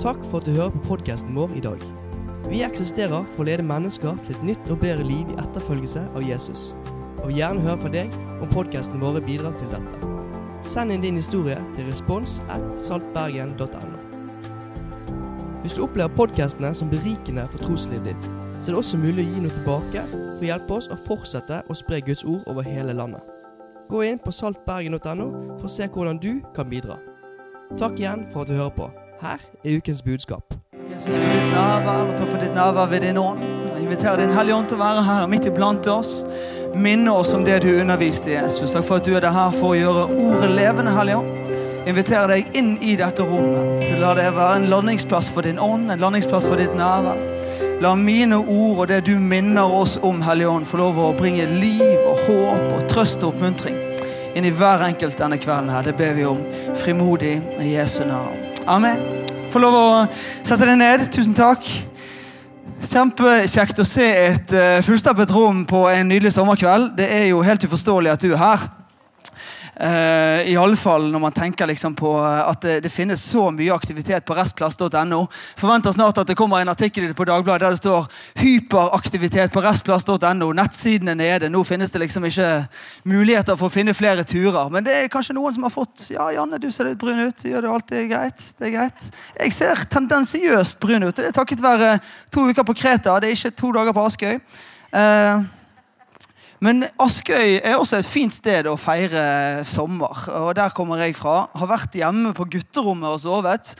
Takk for at du hører på podkasten vår i dag. Vi eksisterer for å lede mennesker til et nytt og bedre liv i etterfølgelse av Jesus. Og vil gjerne høre fra deg om podkasten vår bidrar til dette. Send inn din historie til respons1saltbergen.no. Hvis du opplever podkastene som berikende for troslivet ditt, så er det også mulig å gi noe tilbake for å hjelpe oss å fortsette å spre Guds ord over hele landet. Gå inn på saltbergen.no for å se hvordan du kan bidra. Takk igjen for at du hører på. Her er ukens budskap. Jesus, for ditt nærvær, og takk for ditt nærvær ved din ånd. Jeg inviterer Din Hellige Ånd til å være her midt iblant oss. Minne oss om det du underviste, Jesus. Takk for at du er her for å gjøre ordet levende, Hellige Ånd. Inviterer deg inn i dette rommet til å la det være en landingsplass for din ånd, en landingsplass for ditt nærvær. La mine ord og det du minner oss om, Hellige Ånd, få lov å bringe liv og håp og trøst og oppmuntring inn i hver enkelt denne kvelden. her. Det ber vi om frimodig i Jesu navn. Amen. Få lov å sette deg ned. Tusen takk. Kjempekjekt å se et uh, fullstappet rom på en nydelig sommerkveld. Det er jo helt uforståelig at du er her. Uh, i alle fall når man tenker liksom på at det, det, finnes så mye aktivitet på restplass.no. Forventer snart at det kommer en artikkel på Dagbladet der det står 'hyperaktivitet på restplass.no'. Nettsiden er nede. Nå finnes det liksom ikke muligheter for å finne flere turer. Men det er kanskje noen som har fått Ja, Janne, du ser litt brun ut. Gjør det alltid greit? Det er greit. Jeg ser tendensiøst brun ut. Det er takket være to uker på Kreta. Det er ikke to dager på Askøy. Uh, men Askøy er også et fint sted å feire sommer. og Der kommer jeg fra. Har vært hjemme på gutterommet og sovet.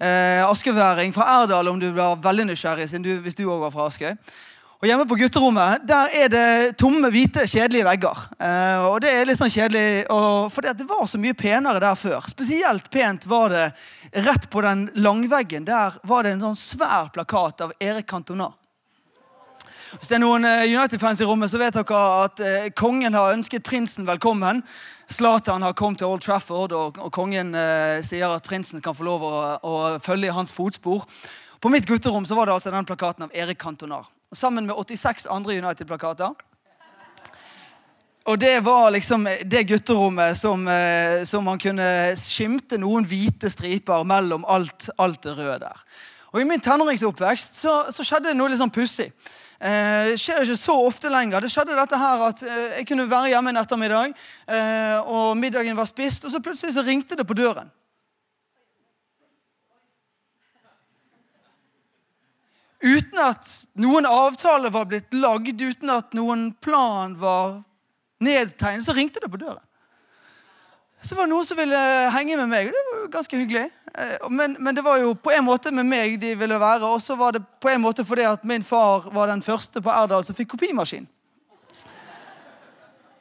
Eh, Askøyværing fra Erdal, om du blir veldig nysgjerrig, du, hvis du òg var fra Askøy. Og Hjemme på gutterommet der er det tomme, hvite, kjedelige vegger. Eh, og Det er litt sånn kjedelig, for det var så mye penere der før. Spesielt pent var det rett på den langveggen. Der var det en sånn svær plakat av Erik Cantona. Hvis det er noen eh, United-fans i rommet, så vet dere at eh, kongen har ønsket prinsen velkommen. Zlatan har kommet til Old Trafford, og, og kongen eh, sier at prinsen kan få lov å, å, følge i hans fotspor. På mitt gutterom så var det altså den plakaten av Erik Kantonar, Sammen med 86 andre United-plakater. Og det var liksom det gutterommet som, eh, som man kunne skimte noen hvite striper mellom alt, alt det røde der. Og I min tenåringsoppvekst så, så skjedde det noe litt sånn pussig. Eh, skjer ikke så ofte lenger. Det skjedde dette her at eh, Jeg kunne være hjemme en ettermiddag, eh, og middagen var spist, og så plutselig så ringte det på døren. Uten at noen avtale var blitt lagd, uten at noen plan var nedtegnet, så ringte det på døren. Så var det noen som ville henge med meg. Det var jo ganske hyggelig. Eh, men, men, det var jo på en måte med meg de ville være, og så var det på en måte fordi at min far var den første på Erdal som fikk kopimaskin.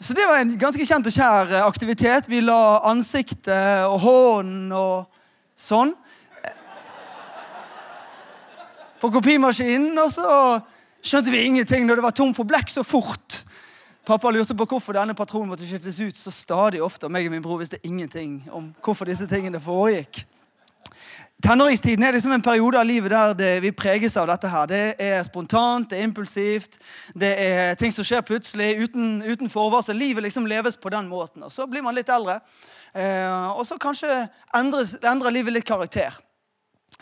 Så det var en ganske kjent og kjær eh, aktivitet. Vi la ansiktet og hånden og sånn på kopimaskinen. Og så skjønte vi ingenting når det var tom for blekk så fort. Pappa lurte på hvorfor denne patronen måtte skiftes ut så stadig ofte. Meg og min bror visste ingenting om hvorfor disse tingene foregikk. Tenåringstiden er liksom en periode av livet der det, vi preges av dette. her. Det er spontant, det er impulsivt, det er ting som skjer plutselig uten, uten forvarsel. Livet liksom leves på den måten. Og Så blir man litt eldre, eh, og så kanskje endres, endrer livet litt karakter.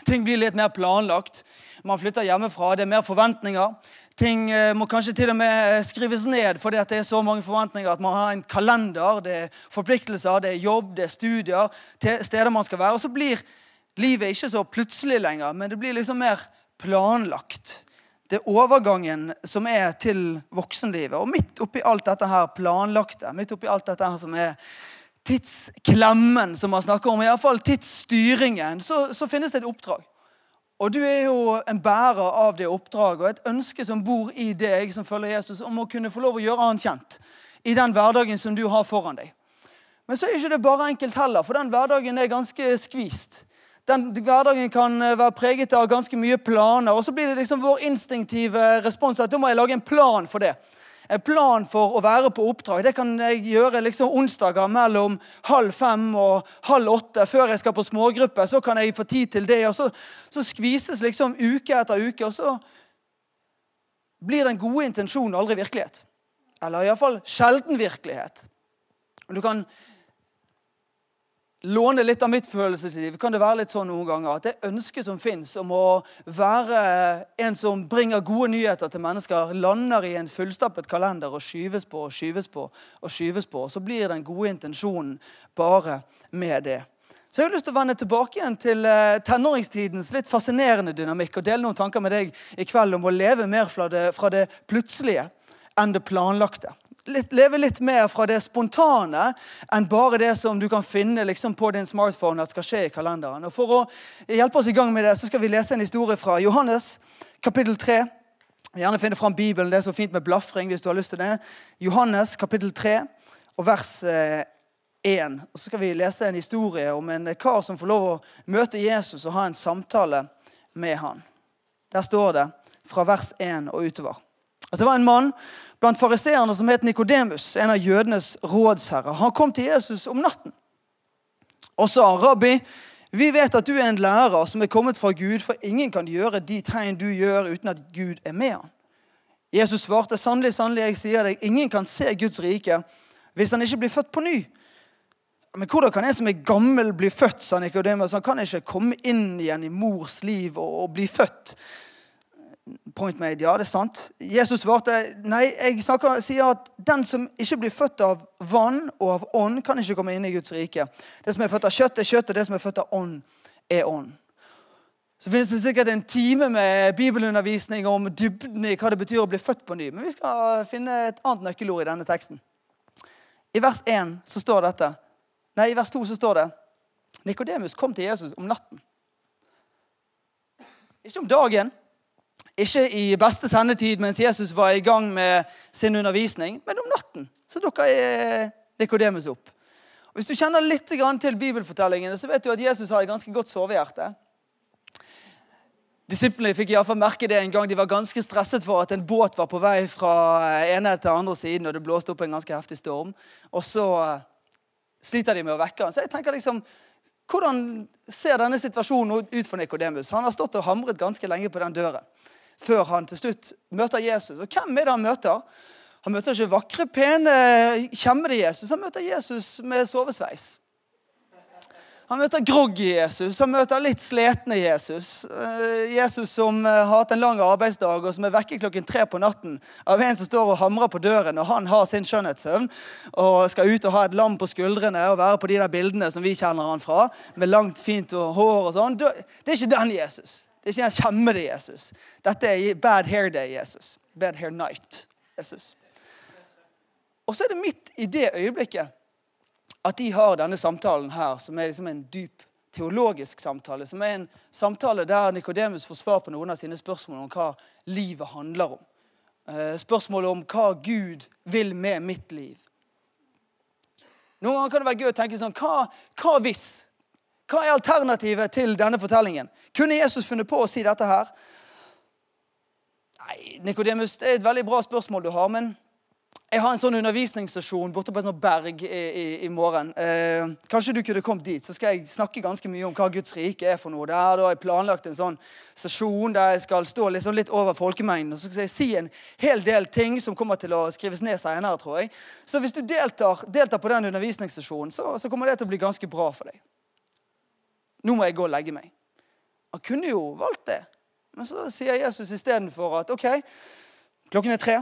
Ting blir litt mer planlagt. Man flytter hjemmefra, det er mer forventninger. Ting eh, må kanskje til og med skrives ned fordi det er så mange forventninger at man har en kalender. Det er forpliktelser, det er jobb, det er studier, steder man skal være. Og så blir livet ikke så plutselig lenger, men det blir liksom mer planlagt. Det er overgangen som er til voksenlivet. Og midt oppi alt dette her planlagte, midt oppi alt dette her som er tidsklemmen som man snakker om, iallfall tidsstyringen, så, så finnes det et oppdrag. Og du er jo en bærer av det oppdraget og et ønske som bor i deg, som følger Jesus, om å kunne få lov å gjøre han kjent i den hverdagen som du har foran deg. Men så er ikke det bare enkelt heller, for den hverdagen er ganske skvist. Den hverdagen kan være preget av ganske mye planer, og så blir det liksom vår instinktive respons at da må jeg lage en plan for det en plan for å være på oppdrag. Det kan jeg gjøre liksom onsdager mellom halv fem og halv åtte. Før jeg skal på smågruppe, så kan jeg få tid til det. og Så, så skvises liksom uke etter uke, og så blir den gode intensjonen aldri virkelighet. Eller iallfall sjelden virkelighet. Du kan låne litt av mitt følelsesliv, kan det være litt sånn noen ganger at det ønsket som fins om å være en som bringer gode nyheter til mennesker, lander i en fullstappet kalender og skyves på og skyves på og skyves på. Og så blir den gode intensjonen bare med det. Så jeg har lyst til å vende tilbake igjen til eh, tenåringstidens litt fascinerende dynamikk og dele noen tanker med deg i kveld om å leve mer fra det, fra det plutselige enn det planlagte leve litt mer fra det spontane enn bare det som du kan finne liksom, på din smartphone at skal skje i kalenderen. Og For å hjelpe oss i gang med det, så skal vi lese en historie fra Johannes kapittel 3. Gjerne finne fram Bibelen. Det er så fint med blafring hvis du har lyst til det. Johannes kapittel 3 og vers 1. Eh, og Så skal vi lese en historie om en kar som får lov å møte Jesus og ha en samtale med han. Der står det fra vers 1 og utover. At det var en mann blant fariseerne som het Nikodemus, en av jødenes rådsherrer. Han kom til Jesus om natten og sa, 'Rabbi, vi vet at du er en lærer som er kommet fra Gud, for ingen kan gjøre de tegn du gjør, uten at Gud er med han.' Jesus svarte, 'Sannelig, sannelig, jeg sier deg, ingen kan se Guds rike hvis han ikke blir født på ny.' Men hvordan kan en som er gammel, bli født? sa Nikodemus. Han kan ikke komme inn igjen i mors liv og, og bli født. Point made. Ja, det er sant. Jesus svarte nei, jeg snakker, sier at den som ikke blir født av vann og av ånd, kan ikke komme inn i Guds rike. Det som er født av kjøtt, er kjøtt, og det som er født av ånd, er ånd. Så finnes det sikkert en time med bibelundervisning om dybden i hva det betyr å bli født på ny. Men vi skal finne et annet nøkkelord i denne teksten. I vers 1 så står dette. Nei, i vers 2 så står det Nikodemus kom til Jesus om natten. Ikke om dagen. Ikke i beste sendetid mens Jesus var i gang med sin undervisning, men om natten. Så dukker Nikodemus opp. Og hvis du kjenner litt til bibelfortellingene, så vet du at Jesus har et ganske godt sovehjerte. Disiplene fikk i alle fall merke det en gang. De var ganske stresset for at en båt var på vei fra ene til andre siden, og det blåste opp en ganske heftig storm. Og så eh, sliter de med å vekke han. Så jeg tenker liksom, Hvordan ser denne situasjonen ut for Nikodemus? Han har stått og hamret ganske lenge på den døren før han til slutt møter Jesus. Og hvem er det han møter? Han møter ikke vakre, pene, kjemmede Jesus. Han møter Jesus med sovesveis. Han møter groggy Jesus, han møter litt sletne Jesus. Eh, Jesus som eh, har hatt en lang arbeidsdag og som er vekke klokken tre på natten av en som står og hamrer på døren, og han har sin skjønnhetssøvn og skal ut og ha et lam på skuldrene og være på de der bildene som vi kjenner han fra, med langt, fint hår og sånn. Det er ikke den Jesus. Det er ikke en kjemmede Jesus. Dette er bad hair day Jesus. Bad hair night Jesus. Og så er det midt i det øyeblikket at de har denne samtalen her, som er liksom en dyp teologisk samtale. Som er en samtale der Nikodemus får svar på noen av sine spørsmål om hva livet handler om. Eh, spørsmålet om hva Gud vil med mitt liv. Noen ganger kan det være gøy å tenke sånn Hva, hva hvis? Hva er alternativet til denne fortellingen? Kunne Jesus funnet på å si dette her? Nei, Nikodemus, det er et veldig bra spørsmål du har. men jeg har en sånn undervisningssesjon borte på et sånt berg i, i, i morgen. Eh, kanskje du kunne kommet dit, så skal jeg snakke ganske mye om hva Guds rike er for noe. Der har jeg planlagt en sånn sesjon der jeg skal stå litt, sånn litt over folkemengden. Og så skal jeg si en hel del ting som kommer til å skrives ned senere, tror jeg. Så hvis du deltar, deltar på den undervisningssesjonen, så, så kommer det til å bli ganske bra for deg. Nå må jeg gå og legge meg. Han kunne jo valgt det. Men så sier Jesus istedenfor at OK, klokken er tre.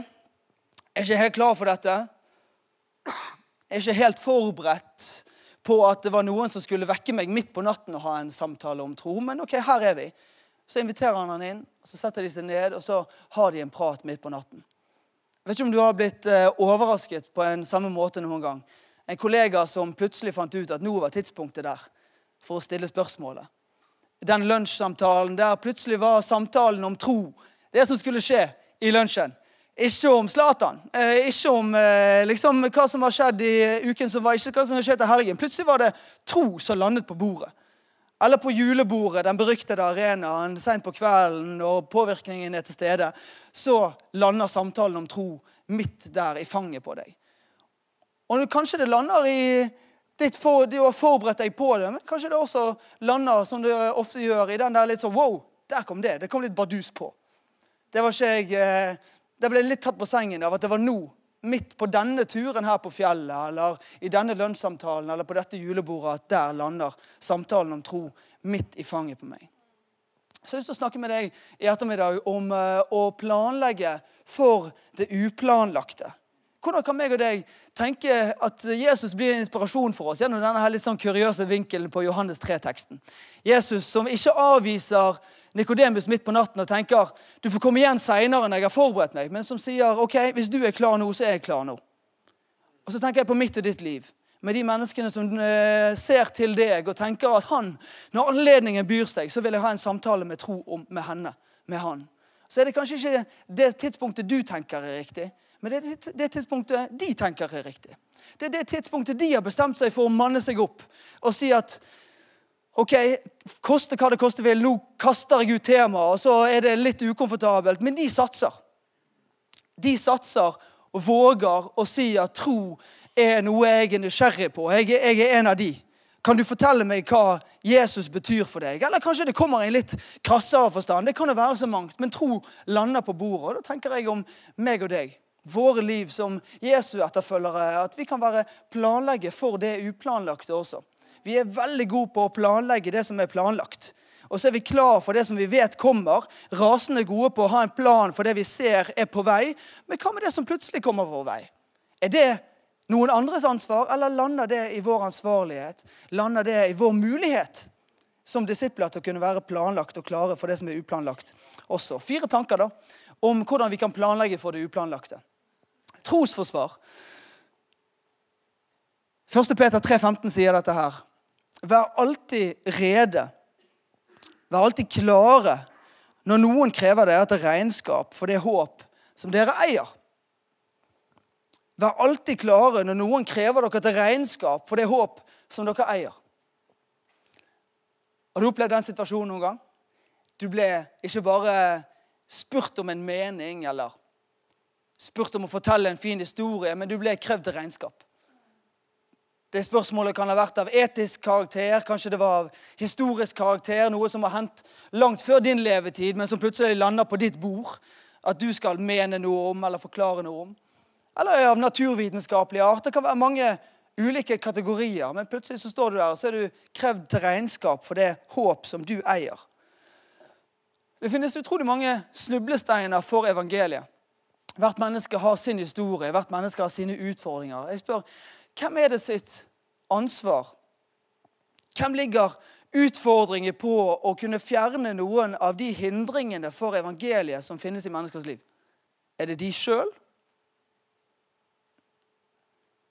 Jeg er ikke helt klar for dette. Jeg er ikke helt forberedt på at det var noen som skulle vekke meg midt på natten og ha en samtale om tro. Men ok, her er vi. Så inviterer han han inn, så setter de seg ned og så har de en prat midt på natten. Jeg vet ikke om du har blitt eh, overrasket på en samme måte noen gang. En kollega som plutselig fant ut at nå var tidspunktet der for å stille spørsmålet. Den lunsjsamtalen der plutselig var samtalen om tro. Det som skulle skje i lunsjen. Ikke om Zlatan. Eh, ikke om eh, liksom, hva som har skjedd i uken som var. Ikke hva som har skjedd til helgen. Plutselig var det tro som landet på bordet. Eller på julebordet, den beryktede arenaen seint på kvelden, og påvirkningen er til stede. Så lander samtalen om tro midt der i fanget på deg. Og kanskje det lander i for, Du har forberedt deg på det, men kanskje det også lander som det ofte gjør, i den der litt sånn Wow, der kom det. Det kom litt bardus på. Det var ikke jeg eh, Det ble litt tatt på sengen av at det var nå midt på denne turen her på fjellet eller i denne lønnssamtalen eller på dette julebordet at der lander samtalen om tro midt i fanget på meg. Så jeg har lyst til å snakke med deg i ettermiddag om uh, å planlegge for det uplanlagte. Hvordan kan meg og deg tenke at Jesus blir en inspirasjon for oss gjennom denne her litt sånn kuriøse vinkelen på Johannes 3-teksten? Jesus som ikke avviser Nikodemus midt på natten og tenker du får komme igjen seinere når jeg har forberedt meg, men som sier ok, hvis du er klar nå, så er jeg klar nå. Og så tenker jeg på mitt og ditt liv. Med de menneskene som uh, ser til deg og tenker at han, når anledningen byr seg, så vil jeg ha en samtale med tro om, med henne, med han. Så er det kanskje ikke det tidspunktet du tenker er riktig, men det er det tidspunktet de tenker er riktig. Det er det tidspunktet de har bestemt seg for å manne seg opp og si at OK, koste hva det koste vil, nå kaster jeg ut temaet, og så er det litt ukomfortabelt. Men de satser. De satser og våger å si at tro er noe jeg er nysgjerrig på. Jeg jeg er en av de. Kan du fortelle meg hva Jesus betyr for deg? Eller kanskje det kommer i en litt krassere forstand. Det kan jo være så mangt, men tro lander på bordet. Og Da tenker jeg om meg og deg. Våre liv som Jesu-etterfølgere. At vi kan være planlegge for det uplanlagte også. Vi er veldig gode på å planlegge det som er planlagt. Og så er vi klar for det som vi vet kommer. Rasende gode på å ha en plan for det vi ser er på vei. Men hva med det som plutselig kommer vår vei? Er det noen andres ansvar, eller lander det i vår ansvarlighet? Lander det i vår mulighet som disipler til å kunne være planlagt og klare for det som er uplanlagt også? Fire tanker da, om hvordan vi kan planlegge for det uplanlagte. Trosforsvar. 1. Peter 3,15 sier dette her. Vær alltid rede. Vær alltid klare når noen krever dere til regnskap for det håp som dere eier. Vær alltid klare når noen krever dere til regnskap for det håp som dere eier. Har du opplevd den situasjonen noen gang? Du ble ikke bare spurt om en mening eller spurt om å fortelle en fin historie, men du ble krevd til regnskap. Det spørsmålet kan ha vært av etisk karakter, kanskje det var av historisk karakter, noe som har hendt langt før din levetid, men som plutselig lander på ditt bord. At du skal mene noe om eller forklare noe om. Eller av naturvitenskapelig art. Det kan være mange ulike kategorier, men plutselig så står du der og så er du krevd til regnskap for det håp som du eier. Det finnes utrolig mange snublesteiner for evangeliet. Hvert menneske har sin historie, hvert menneske har sine utfordringer. Jeg spør, hvem er det sitt ansvar? Hvem ligger utfordringer på å kunne fjerne noen av de hindringene for evangeliet som finnes i menneskers liv? Er det de sjøl?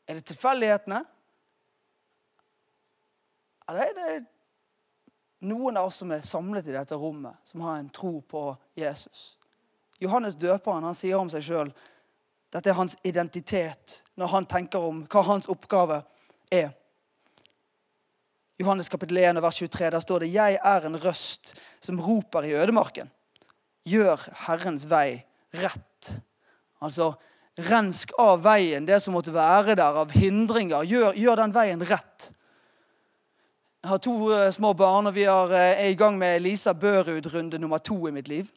Er det tilfeldighetene? Eller er det noen av oss som er samlet i dette rommet, som har en tro på Jesus? Johannes døperen han sier om seg sjøl dette er hans identitet når han tenker om hva hans oppgave er. Johannes kapittel 1 vers 23, der står det Jeg er en røst som roper i ødemarken. Gjør Herrens vei rett. Altså, rensk av veien, det som måtte være der av hindringer. Gjør, gjør den veien rett. Jeg har to uh, små barn, og vi uh, er i gang med Lisa Børud-runde nummer to i mitt liv.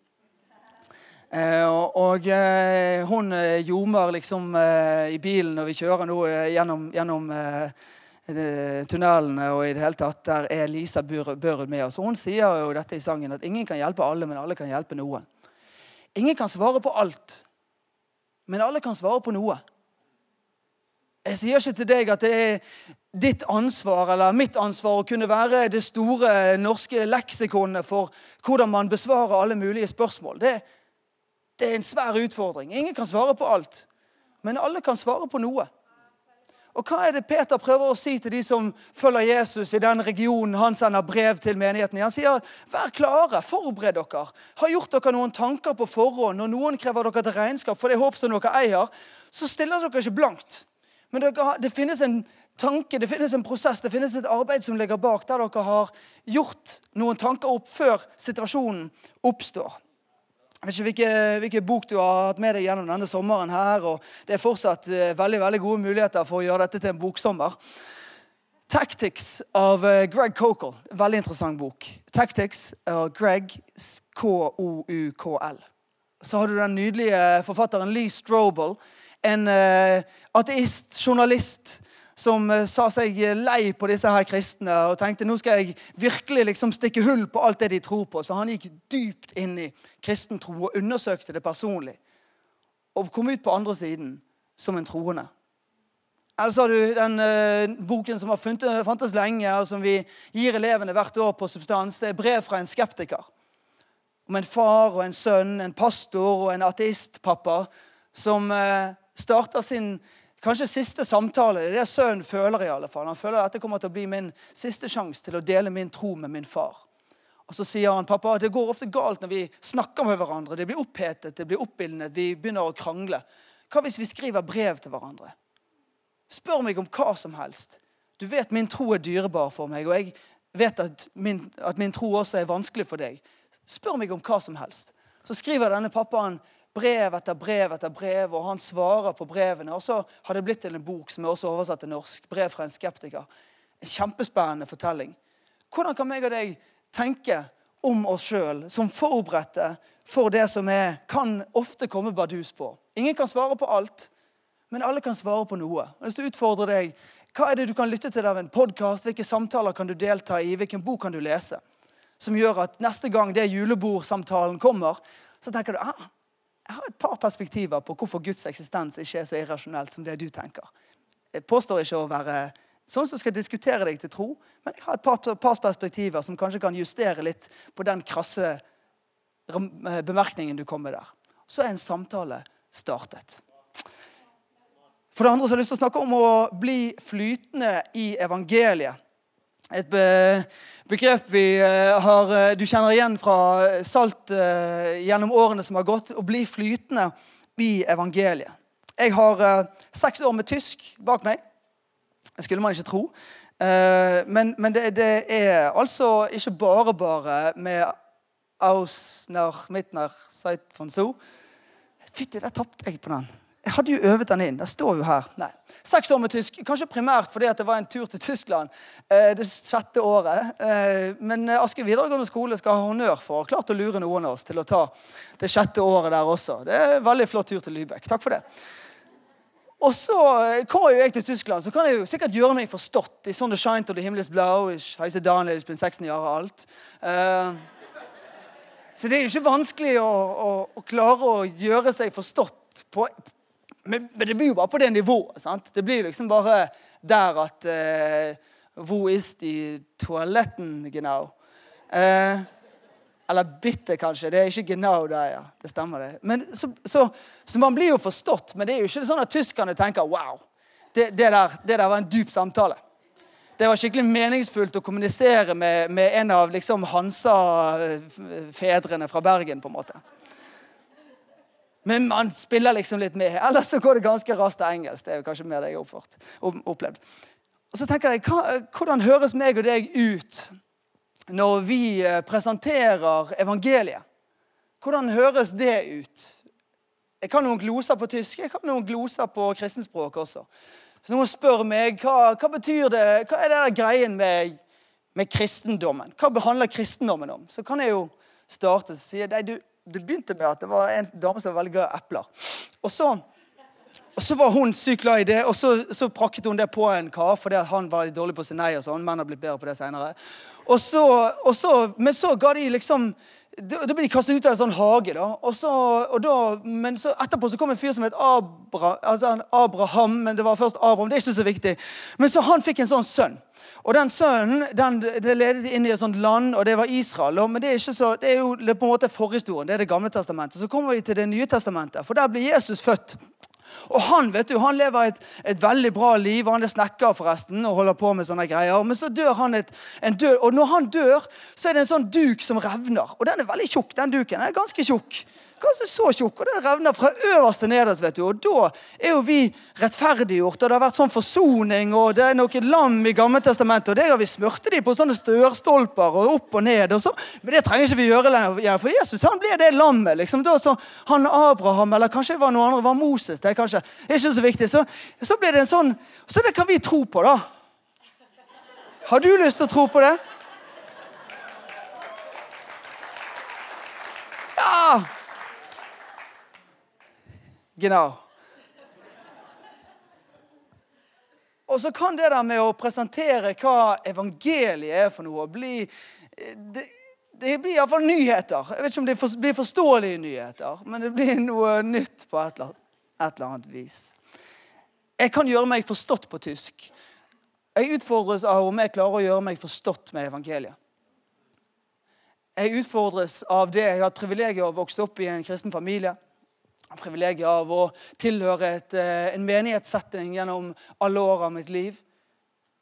Eh, og eh, hun eh, ljomer liksom i bilen når vi kjører nå gjennom, gjennom tunnelene. Og i det hele tatt, der er Lisa Børud med oss. Og hun sier jo dette i sangen at ingen kan hjelpe alle, men alle kan hjelpe noen. Ingen kan svare på alt, men alle kan svare på noe. Jeg sier ikke til deg at det er ditt ansvar eller mitt ansvar å kunne være det store norske leksikonet for hvordan man besvarer alle mulige spørsmål. Det, er det er en svær utfordring. Ingen kan svare på alt, men alle kan svare på noe. Og Hva er det Peter prøver å si til de som følger Jesus i den regionen han sender brev til menigheten? Han sier vær klare, forbered dere. Har gjort dere noen tanker på forhånd. Når noen krever dere til regnskap for det håp som dere eier, så stiller dere ikke blankt. Men det finnes en tanke, det finnes en prosess, det finnes et arbeid som ligger bak, der dere har gjort noen tanker opp før situasjonen oppstår. Jeg vet ikke hvilken hvilke bok du har hatt med deg gjennom denne sommeren. her, og Det er fortsatt eh, veldig veldig gode muligheter for å gjøre dette til en boksommer. 'Tactics' av eh, Greg Cokel. Veldig interessant bok. 'Tactics' av Greg K-O-U-K-L. Så har du den nydelige forfatteren Lee Strobel. en uh, ateist, journalist, som uh, sa seg lei på disse her kristne og tenkte nå skal jeg virkelig liksom stikke hull på alt det de tror på. Så han gikk dypt inn i kristen tro og undersøkte det personlig. Og kom ut på andre siden som en troende. Eller så har du den uh, boken som har fantes lenge, og som vi gir elevene hvert år på Substans. Det er brev fra en skeptiker. Om en far og en sønn, en pastor og en ateistpappa som uh, starter sin kanskje siste samtale. Det er det sønnen føler. i alle fall. Han føler at dette kommer til å bli min siste sjanse til å dele min tro med min far. Og Så sier han pappa, det går ofte galt når vi snakker med hverandre. Det blir opphetet, det blir oppildnet, vi begynner å krangle. Hva hvis vi skriver brev til hverandre? Spør meg om hva som helst. Du vet min tro er dyrebar for meg, og jeg vet at min, at min tro også er vanskelig for deg. Spør meg om hva som helst. Så skriver denne pappaen brev etter brev etter brev, og han svarer på brevene. Og så har det blitt til en bok som er også oversatt til norsk. 'Brev fra en skeptiker'. En kjempespennende fortelling. Hvordan kan meg og deg tenke om oss sjøl som forberedte for det som er, kan ofte komme bardus på? Ingen kan svare på alt. Men alle kan svare på noe. Jeg har lyst til å utfordre deg. Hva er det du kan lytte til av en podkast? Hvilke samtaler kan du delta i? Hvilken bok kan du lese? Som gjør at neste gang det julebordsamtalen kommer, så tenker du ah, jeg har et par perspektiver på hvorfor Guds eksistens ikke er så irrasjonelt som det du tenker. Jeg påstår ikke å være sånn som skal diskutere deg til tro, men jeg har et par, par perspektiver som kanskje kan justere litt på den krasse bemerkningen du kom med der. Så er en samtale startet. For det andre så har jeg lyst til å snakke om å bli flytende i evangeliet. Et begrep vi eh, har, eh, du kjenner igjen fra Salt eh, gjennom årene som har gått. Å bli flytende i evangeliet. Jeg har seks år med tysk bak meg. Det skulle man ikke tro. Men, men det, det, er altså ikke bare bare med Ausner Mitner Seit von Zoo. Fytti, der tapte jeg på den. Jeg hadde jo øvet den inn. Det står jo her. Nei. Seks år med tysk. Kanskje primært fordi det var en tur til Tyskland eh, det sjette året. Eh, men Aske videregående skole skal ha honnør for å ha klart å lure noen av oss til å ta det sjette året der også. Det er en veldig flott tur til Lübeck. Takk for det. Og så eh, kommer jeg til Tyskland, så kan jeg jo sikkert gjøre meg forstått. i sånne shine til det himmels blau, ich heise Daniel, ich bin 16 år alt. Eh, så det er jo ikke vanskelig å, å, å klare å gjøre seg forstått på, men, men, det blir jo bare på det nivået. sant? Det blir liksom bare der at uh, Hvor ist de toaletten genau? Uh, eller bitte, kanskje. Det er ikke genau der, ja. Det stemmer, det. Men, så, så, så, man blir jo forstått, men det er jo ikke sånn at tyskerne tenker wow. Det, det, der, det der, var en dyp samtale. Det var skikkelig meningsfullt å kommunisere med, med en av liksom Hansa-fedrene fra Bergen. på en måte. Men man spiller liksom litt med. Ellers så går det ganske raskt til engelsk. Det er kanskje mer det jeg har opplevd. Og så tenker jeg, Hvordan høres meg og deg ut når vi eh, presenterer evangeliet? Hvordan høres det ut? Jeg kan noen gloser på tysk, jeg kan noen gloser på kristenspråk også. Så noen spør meg hva, hva betyr det, hva er det greien med, med kristendommen. Hva behandler kristendommen om? Så kan jeg jo starte og si at du, det begynte med at det var en dame som var veldig glad i epler. Og så, og så var hun sykt glad i det, og så, så, prakket hun det på en kar fordi han var dårlig på å si nei. og sånn, Menn har blitt bedre på det senere. Og så, og så, men så ga de liksom Da blir de kastet ut av en sånn hage. da, og så, og da, Men så etterpå så kom en fyr som het Abra, altså Abraham. men Det var først Abraham, det er ikke så viktig. Men så han fikk en sånn sønn. Og den sønnen den, det ledet inn i et sånt land, og det var Israel. Men det er, så, det er jo på en måte forhistorien. Det er Det gamle testamentet. Så kommer vi til Det nye testamentet, for der blir Jesus født. Og han vet du, han lever et, et veldig bra liv. Han er snekker forresten og holder på med sånne greier. Men så dør han et, en død, og når han dør, så er det en sånn duk som revner. Og den er veldig tjukk. den duken. Den er ganske tjukk kanskje så tjukk, og den revner fra øverst til nederst. vet du, Og da er jo vi rettferdiggjort, og det har vært sånn forsoning, og det er noen lam i Gammeltestamentet, og det har vi smurte de på sånne størstolper og opp og ned. og så, Men det trenger ikke vi gjøre lenger, for Jesus han ble det lammet. liksom, da så Han Abraham, eller kanskje det var noen andre, var Moses, det er kanskje det er ikke så viktig. Så, så ble det en sånn Så det kan vi tro på, da. Har du lyst til å tro på det? Ja! Genau. Og så kan det der med å presentere hva evangeliet er for noe, bli Det, det blir iallfall nyheter. Jeg vet ikke om det blir forståelige nyheter, men det blir noe nytt på et eller et eller annet vis. Jeg kan gjøre meg forstått på tysk. Jeg utfordres av om jeg klarer å gjøre meg forstått med evangeliet. Jeg utfordres av det. Jeg har hatt privilegiet å vokse opp i en kristen familie. Privilegiet av å tilhøre et, eh, en menighetssetting gjennom alle år av mitt liv.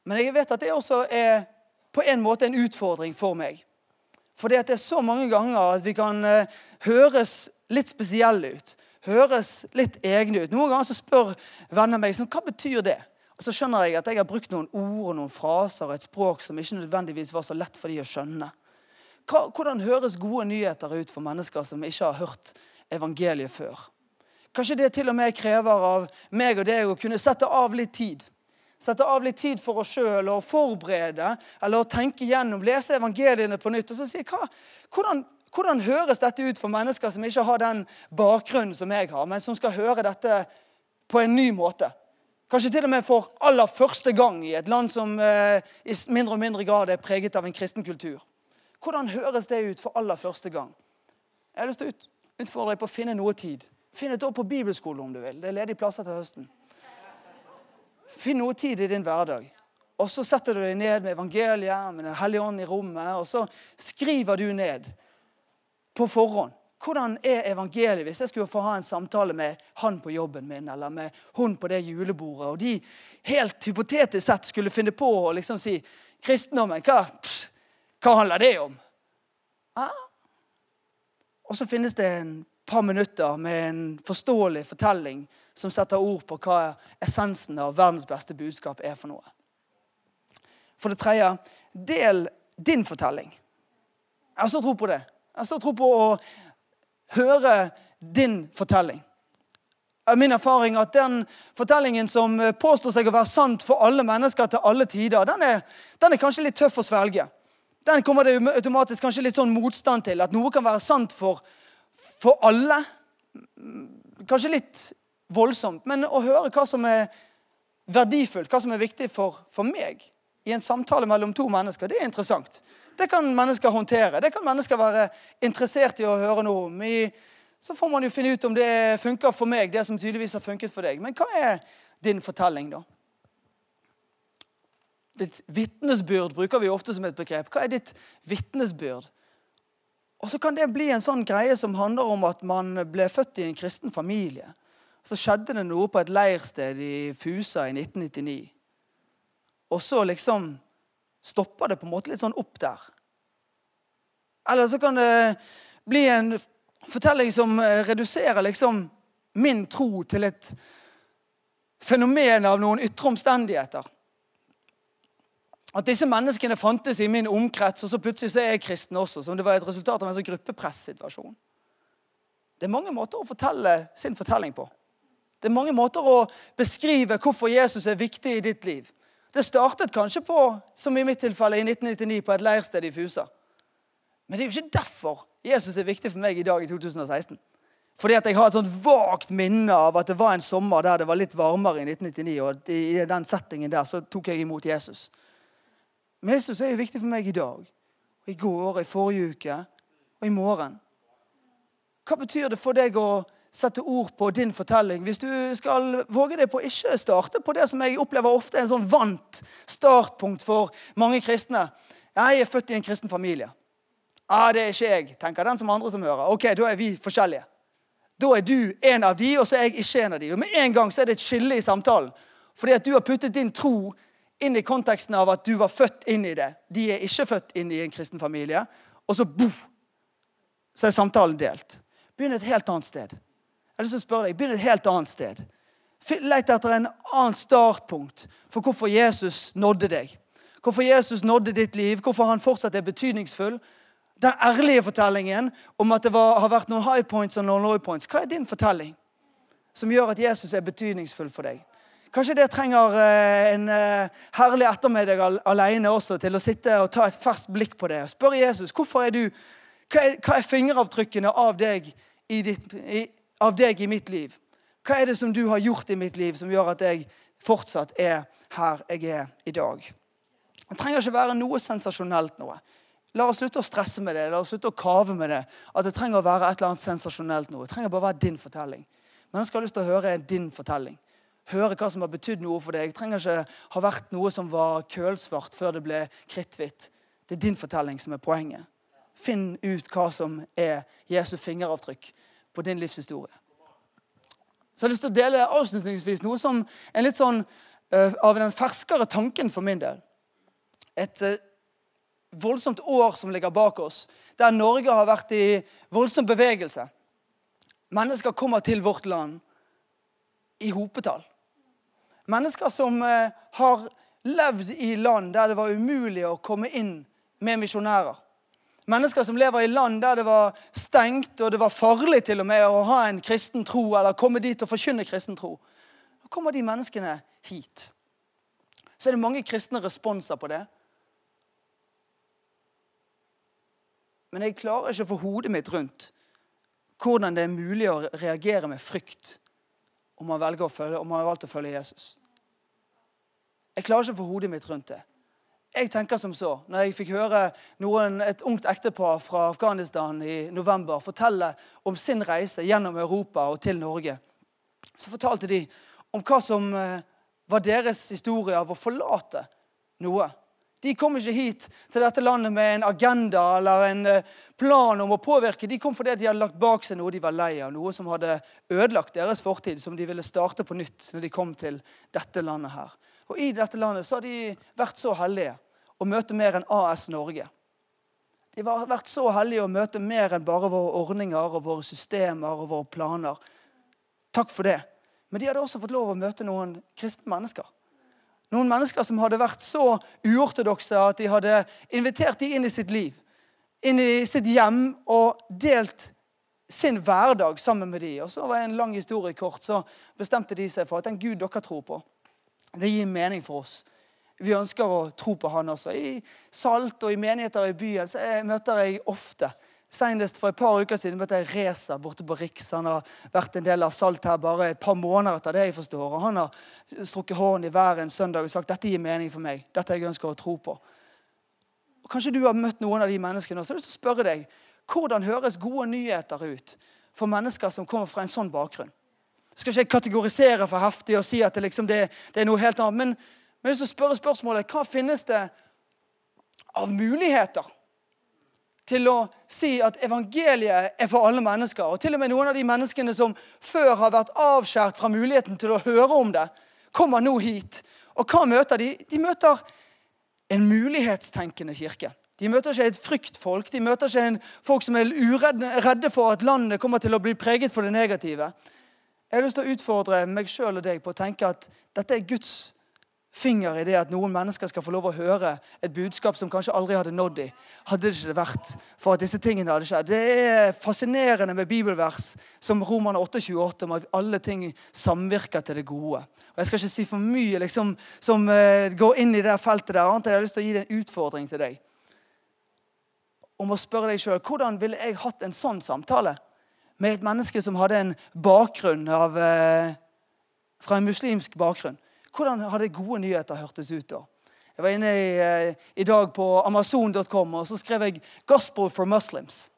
Men jeg vet at det også er på en måte en utfordring for meg. For det er så mange ganger at vi kan eh, høres litt spesielle ut. Høres litt egne ut. Noen ganger så spør venner meg sånn, hva betyr det Og så skjønner jeg at jeg har brukt noen ord og noen fraser og et språk som ikke nødvendigvis var så lett for de å skjønne. Hvordan høres gode nyheter ut for mennesker som ikke har hørt evangeliet før? Kanskje det til og med krever av meg og deg å kunne sette av litt tid. Sette av litt tid for oss sjøl og forberede eller å tenke gjennom, lese evangeliene på nytt. Og så si hva, hvordan, hvordan høres dette ut for mennesker som ikke har den bakgrunnen som jeg har, men som skal høre dette på en ny måte? Kanskje til og med for aller første gang i et land som eh, i mindre og mindre grad er preget av en kristen kultur. Hvordan høres det ut for aller første gang? Jeg har lyst til å utfordre deg på å finne noe tid. Finn et år på bibelskole om du vil. Det er ledige plasser til høsten. Finn noe tid i din hverdag. Og så setter du deg ned med evangeliet, med Den hellige ånd i rommet, og så skriver du ned på forhånd. Hvordan er evangeliet hvis jeg skulle få ha en samtale med han på jobben min eller med hun på det julebordet, og de helt hypotetisk sett skulle finne på å liksom si kristendommen, hva, pss, hva handler det om? Ja. Og så finnes det en par minutter med en forståelig fortelling som setter ord på hva essensen av verdens beste budskap er for noe. For det tredje del din fortelling. Jeg har så tro på det. Jeg har så tro på å høre din fortelling. Min erfaring at Den fortellingen som påstår seg å være sant for alle mennesker til alle tider, den er, den er kanskje litt tøff å svelge den kommer det automatisk kanskje litt sånn motstand til. At noe kan være sant for, for alle. Kanskje litt voldsomt. Men å høre hva som er verdifullt, hva som er viktig for, for meg i en samtale mellom to mennesker, det er interessant. Det kan mennesker håndtere. Det kan mennesker være interessert i å høre noe om. I, så får man jo finne ut om det funker for meg, det som tydeligvis har funket for deg. Men hva er din fortelling, da? Ditt vitnesbyrd bruker vi ofte som et begrep. Hva er ditt vitnesbyrd? Og så kan det bli en sånn greie som handler om at man ble født i en kristen familie. Så skjedde det noe på et leirsted i Fusa i 1999. Og så liksom stopper det på en måte litt sånn opp der. Eller så kan det bli en fortelling som reduserer liksom min tro til et fenomen av noen ytre omstendigheter. At disse menneskene fantes i min omkrets, og så plutselig så er jeg kristen også. Som det var et resultat av en sånn gruppepressituasjon. Det er mange måter å fortelle sin fortelling på. Det er mange måter å beskrive hvorfor Jesus er viktig i ditt liv. Det startet kanskje på, som i mitt tilfelle, i 1999 på et leirsted i Fusa. Men det er jo ikke derfor Jesus er viktig for meg i dag i 2016. Fordi at jeg har et sånt vagt minne av at det var en sommer der det var litt varmere i 1999. Og i den settingen der så tok jeg imot Jesus. Men Jesus er jo viktig for meg i dag, og i går, i forrige uke og i morgen. Hva betyr det for deg å sette ord på din fortelling? Hvis du skal våge deg på å ikke starte på det som jeg opplever ofte er en sånn vant startpunkt for mange kristne. Jeg er født i en kristen familie. Ja, det er ikke jeg, tenker den som andre som hører. Ok, Da er vi forskjellige. Da er du en av de, og så er jeg ikke en av de. Og Med en gang så er det et skille i samtalen. Fordi at du har puttet din tro inn i konteksten av at du var født inn i det. De er ikke født inn i en kristen familie. Og så boom, så er samtalen delt. Begynn et helt annet sted. Jeg har lyst til å spørre deg, Begynn et helt annet sted. Let etter en annen startpunkt for hvorfor Jesus nådde deg. Hvorfor Jesus nådde ditt liv, hvorfor han fortsatt er betydningsfull. Den ærlige fortellingen om at det var, har vært noen high points og noen low points. Hva er din fortelling som gjør at Jesus er betydningsfull for deg? Kanskje det trenger eh, en eh, herlig ettermiddag alene også til å sitte og ta et ferskt blikk på det. Spør Jesus hvorfor er du, hva er, hva er fingeravtrykkene av deg ditt, i, av deg i mitt liv. Hva er det som du har gjort i mitt liv som gjør at jeg fortsatt er her jeg er i dag. Det trenger ikke være noe sensasjonelt noe. La oss slutte å stresse med det, la oss slutte å kave med det. At det trenger å være et eller annet sensasjonelt noe. Det trenger bare å være din fortelling. Men jeg skal ha lyst til å høre din fortelling. Høre hva som har betydd noe for deg. Det trenger ikke ha vært noe som var kølsvart før det ble kritthvitt. Det er din fortelling som er poenget. Finn ut hva som er Jesu fingeravtrykk på din livshistorie. Så jeg har lyst til å dele avslutningsvis noe som er litt sånn uh, av den ferskere tanken for min del. Et uh, voldsomt år som ligger bak oss, der Norge har vært i voldsom bevegelse. Mennesker kommer til vårt land i hopetall. Mennesker som uh, har levd i land der det var umulig å komme inn med misjonærer. Mennesker som lever i land der det var stengt og det var farlig til og med å ha en kristen tro eller komme dit og forkynne kristen tro. Nå kommer de menneskene hit. Så er det mange kristne responser på det. Men jeg klarer ikke å få hodet mitt rundt hvordan det er mulig å reagere med frykt om man, å følge, om man har valgt å følge Jesus. Jeg klarer ikke å få hodet mitt rundt det. Jeg tenker som så, når jeg fikk høre noen, et ungt ektepar fra Afghanistan i november fortelle om sin reise gjennom Europa og til Norge, så fortalte de om hva som eh, var deres historie av å forlate noe. De kom ikke hit til dette landet med en agenda eller en eh, plan om å påvirke. De kom fordi de hadde lagt bak seg noe de var lei av, noe som hadde ødelagt deres fortid, som de ville starte på nytt når de kom til dette landet her. Og I dette landet så har de vært så heldige å møte mer enn AS Norge. De har vært så heldige å møte mer enn bare våre ordninger og våre systemer og våre planer. Takk for det. Men de hadde også fått lov å møte noen kristne mennesker. Noen mennesker som hadde vært så uortodokse at de hadde invitert dem inn i sitt liv. Inn i sitt hjem og delt sin hverdag sammen med dem. Og så var det en lang historie kort, så bestemte de seg for at den Gud dere tror på, det gir mening for oss. Vi ønsker å tro på han også. I Salt og i menigheter i byen så møter jeg ofte. Senest for et par uker siden møtte jeg Reza borte på Riks. Han har vært en del av Salt her bare et par måneder etter det jeg forstår. Og han har strukket hånden i været en søndag og sagt dette gir mening for meg. Dette jeg ønsker å tro på. Og Kanskje du har møtt noen av de menneskene. Så jeg lyst til å spørre deg, Hvordan høres gode nyheter ut for mennesker som kommer fra en sånn bakgrunn? skal ikke jeg kategorisere for heftig og si at det, liksom, det, det er noe helt annet. men men jeg vil spørre spørsmålet hva finnes det av muligheter til å si at evangeliet er for alle mennesker? Og til og med noen av de menneskene som før har vært avskjært fra muligheten til å høre om det, kommer nå hit. Og hva møter de? De møter en mulighetstenkende kirke. De møter ikke et fryktfolk. De møter ikke en folk som er redde for at landet kommer til å bli preget for det negative. Jeg har lyst til å utfordre meg sjøl og deg på å tenke at dette er Guds finger i det at noen mennesker skal få lov å høre et budskap som kanskje aldri hadde nådd dem. Hadde det ikke vært for at disse tingene hadde skjedd. Det er fascinerende med bibelvers som Roman 8,28 om at alle ting samvirker til det gode. Og Jeg skal ikke si for mye liksom, som uh, går inn i det feltet der, annet enn jeg har lyst til å gi deg en utfordring til deg. Om å spørre deg sjøl hvordan ville jeg hatt en sånn samtale med et menneske som hadde en bakgrunn av, uh, fra en muslimsk bakgrunn. Hvordan hadde gode nyheter hørtes ut da? Jeg var inne i, eh, i dag på Amazon.com og så skrev jeg 'Gospel for Muslims'.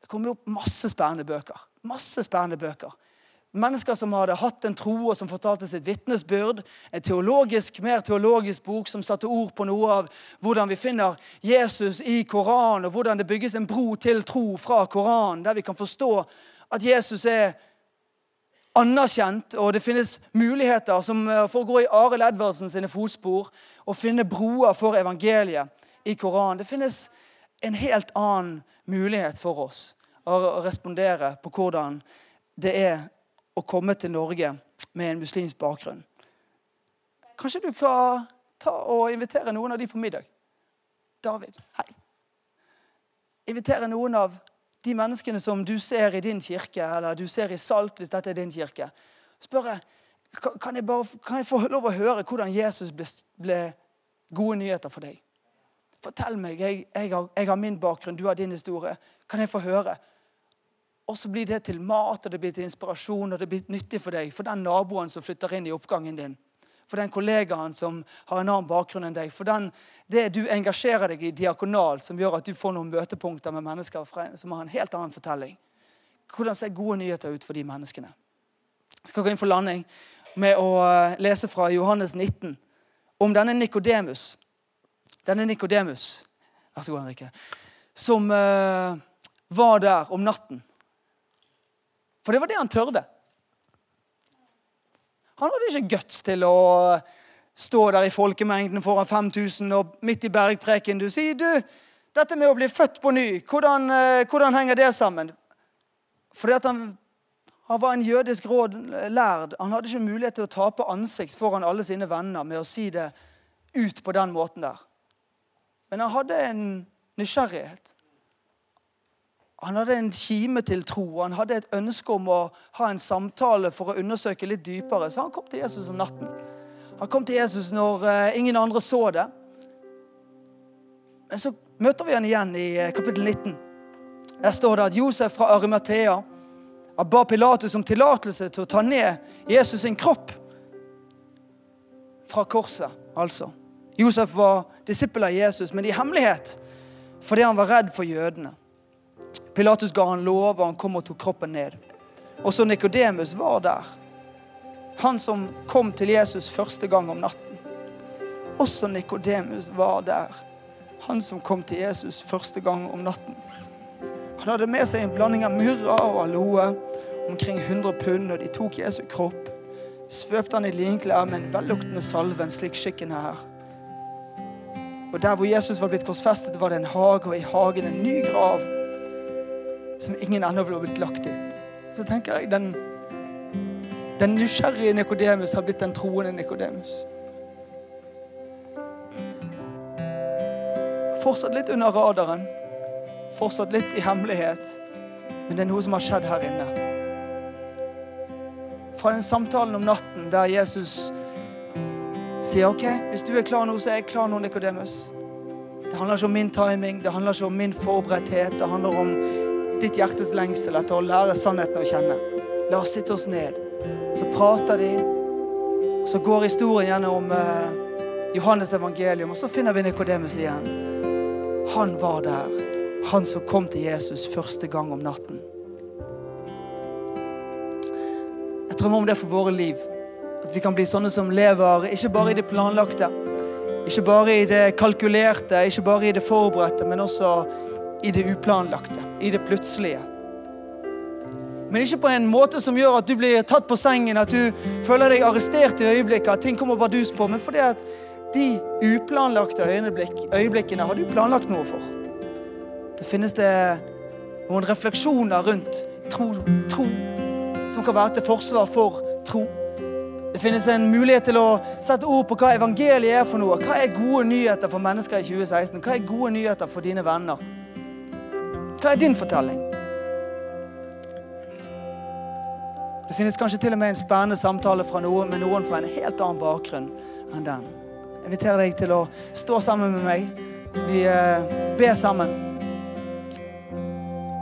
Det kom opp masse spennende bøker. Masse spennende bøker. Mennesker som hadde hatt en tro og som fortalte sitt vitnesbyrd. En teologisk, mer teologisk bok som satte ord på noe av hvordan vi finner Jesus i Koranen, og hvordan det bygges en bro til tro fra Koranen, der vi kan forstå at Jesus er anerkjent, og det finnes muligheter som, eh, for å gå i Arild Edvardsen sine fotspor og finne broer for evangeliet i Koranen. Det finnes en helt annen mulighet for oss å respondere på hvordan det er å komme til Norge med en muslimsk bakgrunn. Kanskje du kan ta og invitere noen av de på middag? David, hei. Invitere noen av de menneskene som du ser i din kirke, eller du ser i Salt hvis dette er din kirke, spørre kan jeg, bare, kan jeg få lov å høre hvordan Jesus ble, ble gode nyheter for deg? Fortell meg. Jeg, jeg, har, jeg, har, min bakgrunn, du har din historie. Kan jeg få høre? Og så blir det til mat, og det blir til inspirasjon, og det blir nyttig for deg, for den naboen som flytter inn i oppgangen din. For den kollegaen som har en annen bakgrunn enn deg. For den, det du engasjerer deg i diakonalt, som gjør at du får noen møtepunkter med mennesker som har en helt annen fortelling. Hvordan ser gode nyheter ut for de menneskene? Jeg skal gå inn for landing med å eh, lese fra Johannes 19 om denne Nikodemus. Denne Nikodemus Vær så god, Henrike. Som uh, var der om natten. For det var det han tørde. Han hadde ikke guts til å stå der i folkemengden foran 5000 og midt i bergpreken du sier du, dette med å bli født på ny, hvordan, uh, hvordan henger det sammen? Fordi at han, han, var en jødisk råd lærd. Han hadde ikke mulighet til å tape ansikt foran alle sine venner med å si det ut på den måten der. Men han hadde en nysgjerrighet. Han hadde en kime til tro. Han hadde et ønske om å ha en samtale for å undersøke litt dypere. Så han kom til Jesus om natten. Han kom til Jesus når uh, ingen andre så det. Men så møter vi han igjen i uh, kapittel 19. Der står det at Josef fra Arimathea ba Pilatus om tillatelse til å ta ned Jesus sin kropp fra korset. altså. Josef var disippel av Jesus, men i hemmelighet fordi han var redd for jødene. Pilatus ga han lov, og han kom og tok kroppen ned. Også Nikodemus var der. Han som kom til Jesus første gang om natten. Også Nikodemus var der. Han som kom til Jesus første gang om natten. Han hadde med seg en blanding av myrra og aloe, omkring 100 pund, og de tok Jesu kropp. Svøpte han i linklær med en velluktende salve, en slik skikken her. Og Der hvor Jesus var blitt korsfestet, var det en hage, og i hagen en ny grav som ingen ennå ville blitt lagt i. Så tenker jeg den, den nysgjerrige Nikodemus har blitt den troende Nikodemus. Fortsatt litt under radaren, fortsatt litt i hemmelighet, men det er noe som har skjedd her inne. Fra den samtalen om natten der Jesus sier OK, hvis du er klar nå, så er jeg klar nå, Nikodemus. Det handler ikke om min timing, det handler ikke om min forberedthet. Det handler om ditt hjertes lengsel etter å lære sannheten å kjenne. La oss sitte oss ned. Så prater de, og så går historien gjennom uh, Johannes evangelium, og så finner vi Nikodemus igjen. Han var der. Han som kom til Jesus første gang om natten. Jeg drømmer om det for våre liv. At vi kan bli sånne som lever ikke bare i det planlagte, ikke bare i det kalkulerte, ikke bare i det forberedte, men også i det uplanlagte, i det plutselige. Men ikke på en måte som gjør at du blir tatt på sengen, at du føler deg arrestert i øyeblikket, at ting kommer bardus på, men fordi at de uplanlagte øyeblikk, øyeblikkene har du planlagt noe for. Det finnes det noen refleksjoner rundt tro, tro som kan være til forsvar for tro. Det finnes en mulighet til å sette ord på hva evangeliet er for noe. Hva er gode nyheter for mennesker i 2016? Hva er gode nyheter for dine venner? Hva er din fortelling? Det finnes kanskje til og med en spennende samtale fra noen, med noen fra en helt annen bakgrunn enn den. Jeg inviterer deg til å stå sammen med meg. Vi eh, ber sammen.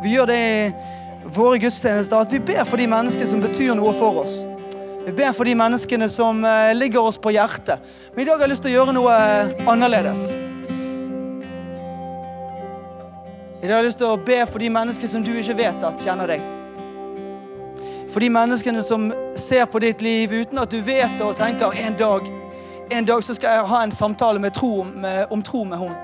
Vi gjør det i våre gudstjenester at vi ber for de menneskene som betyr noe for oss. Vi ber for de menneskene som eh, ligger oss på hjertet. Men i dag har jeg lyst til å gjøre noe eh, annerledes. I dag har jeg lyst til å be for de menneskene som du ikke vet at kjenner deg. For de menneskene som ser på ditt liv uten at du vet det og tenker en dag en dag så skal jeg ha en samtale tro, med, om tro med henne.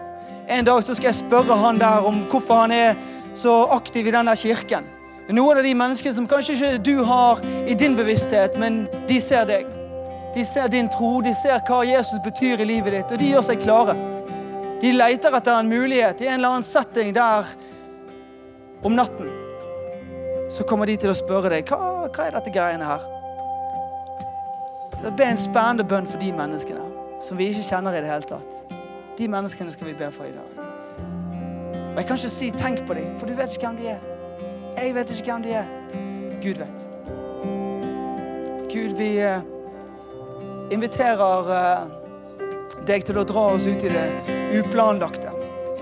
En dag så skal jeg spørre han der om hvorfor han er så aktiv i denne kirken. Noen av de menneskene som kanskje ikke du har i din bevissthet, men de ser deg. De ser din tro, de ser hva Jesus betyr i livet ditt, og de gjør seg klare. De leter etter en mulighet i en eller annen setting der om natten. Så kommer de til å spørre deg hva, hva er dette greiene her. Be en spennende bønn for de menneskene som vi ikke kjenner i det hele tatt. De menneskene skal vi be for i dag. Og Jeg kan ikke si 'tenk på dem', for du vet ikke hvem de er. Jeg vet ikke hvem de er. Gud vet. Gud, vi eh, inviterer eh, deg til å dra oss ut i det uplanlagte.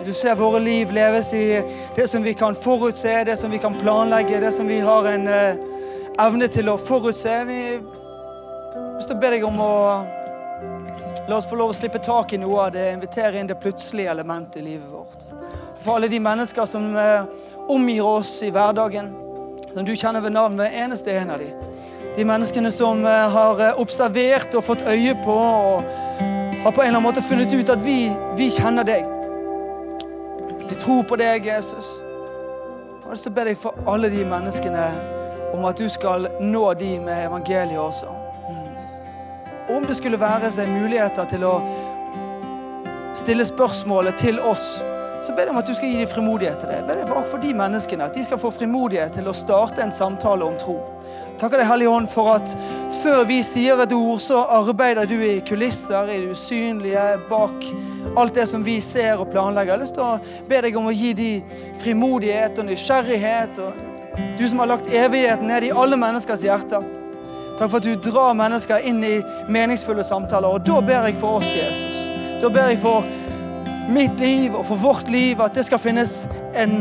Du ser våre liv leves i det som vi kan forutse, det som vi kan planlegge, det som vi har en eh, evne til å forutse. Vi vil be deg om å La oss få lov å slippe tak i noe av det, invitere inn det plutselige elementet i livet vårt. For alle de mennesker som eh, omgir oss i hverdagen, som du kjenner ved navn hver eneste en av dem. De menneskene som eh, har observert og fått øye på og har på en eller annen måte funnet ut at vi, vi kjenner deg. De tror på deg, Jesus. Jeg har lyst til å be deg for alle de menneskene om at du skal nå de med evangeliet også. Mm. Om det skulle være seg muligheter til å stille spørsmålet til oss, så ber jeg om at du skal gi dem frimodighet til det. Jeg ber deg for, for de menneskene, at de skal få frimodighet til å starte en samtale om tro. Takker deg, Hellige Ånd, for at før vi sier et ord, så arbeider du i kulisser, i det usynlige, bak alt det som vi ser og planlegger. Jeg har lyst til å be deg om å gi de frimodighet og nysgjerrighet. og Du som har lagt evigheten ned i alle menneskers hjerter. Takk for at du drar mennesker inn i meningsfulle samtaler. Og da ber jeg for oss, Jesus. Da ber jeg for mitt liv og for vårt liv at det skal finnes en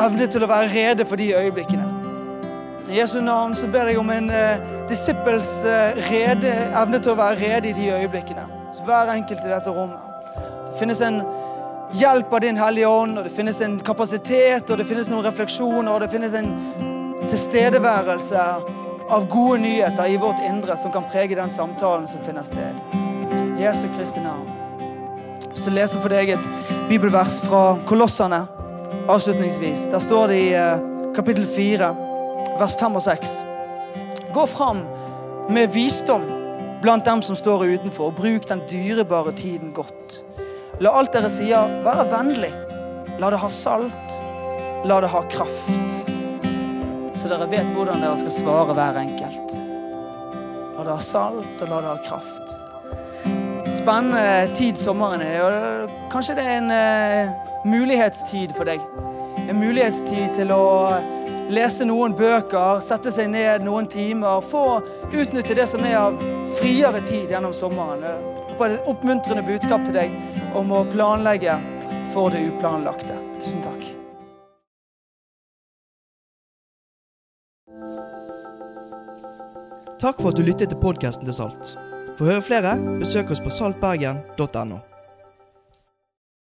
evne til å være rede for de øyeblikkene. I Jesu navn så ber jeg om en uh, disippels uh, rede, evne til å være rede i de øyeblikkene. Så hver enkelt i dette rommet. Det finnes en hjelp av Din Hellige Ånd, og det finnes en kapasitet, og det finnes noen refleksjoner, og det finnes en tilstedeværelse av gode nyheter i vårt indre som kan prege den samtalen som finner sted. Jesu Kristi navn. Så leser jeg for deg et bibelvers fra Kolossene avslutningsvis. Der står det i uh, kapittel 4 vers 5 og 6. Gå fram med visdom blant dem som står utenfor, og bruk den dyrebare tiden godt. La alt dere sier, være vennlig. La det ha salt. La det ha kraft. Så dere vet hvordan dere skal svare hver enkelt. La det ha salt, og la det ha kraft. Spennende tid sommeren er. og Kanskje det er en uh, mulighetstid for deg. En mulighetstid til å lese noen bøker, sette seg ned noen timer. Få utnytte det som er av friere tid gjennom sommeren. Håper det er et oppmuntrende budskap til deg om å planlegge for det uplanlagte. Tusen takk. Takk for at du lyttet til podkasten til Salt. For å høre flere, besøk oss på saltbergen.no.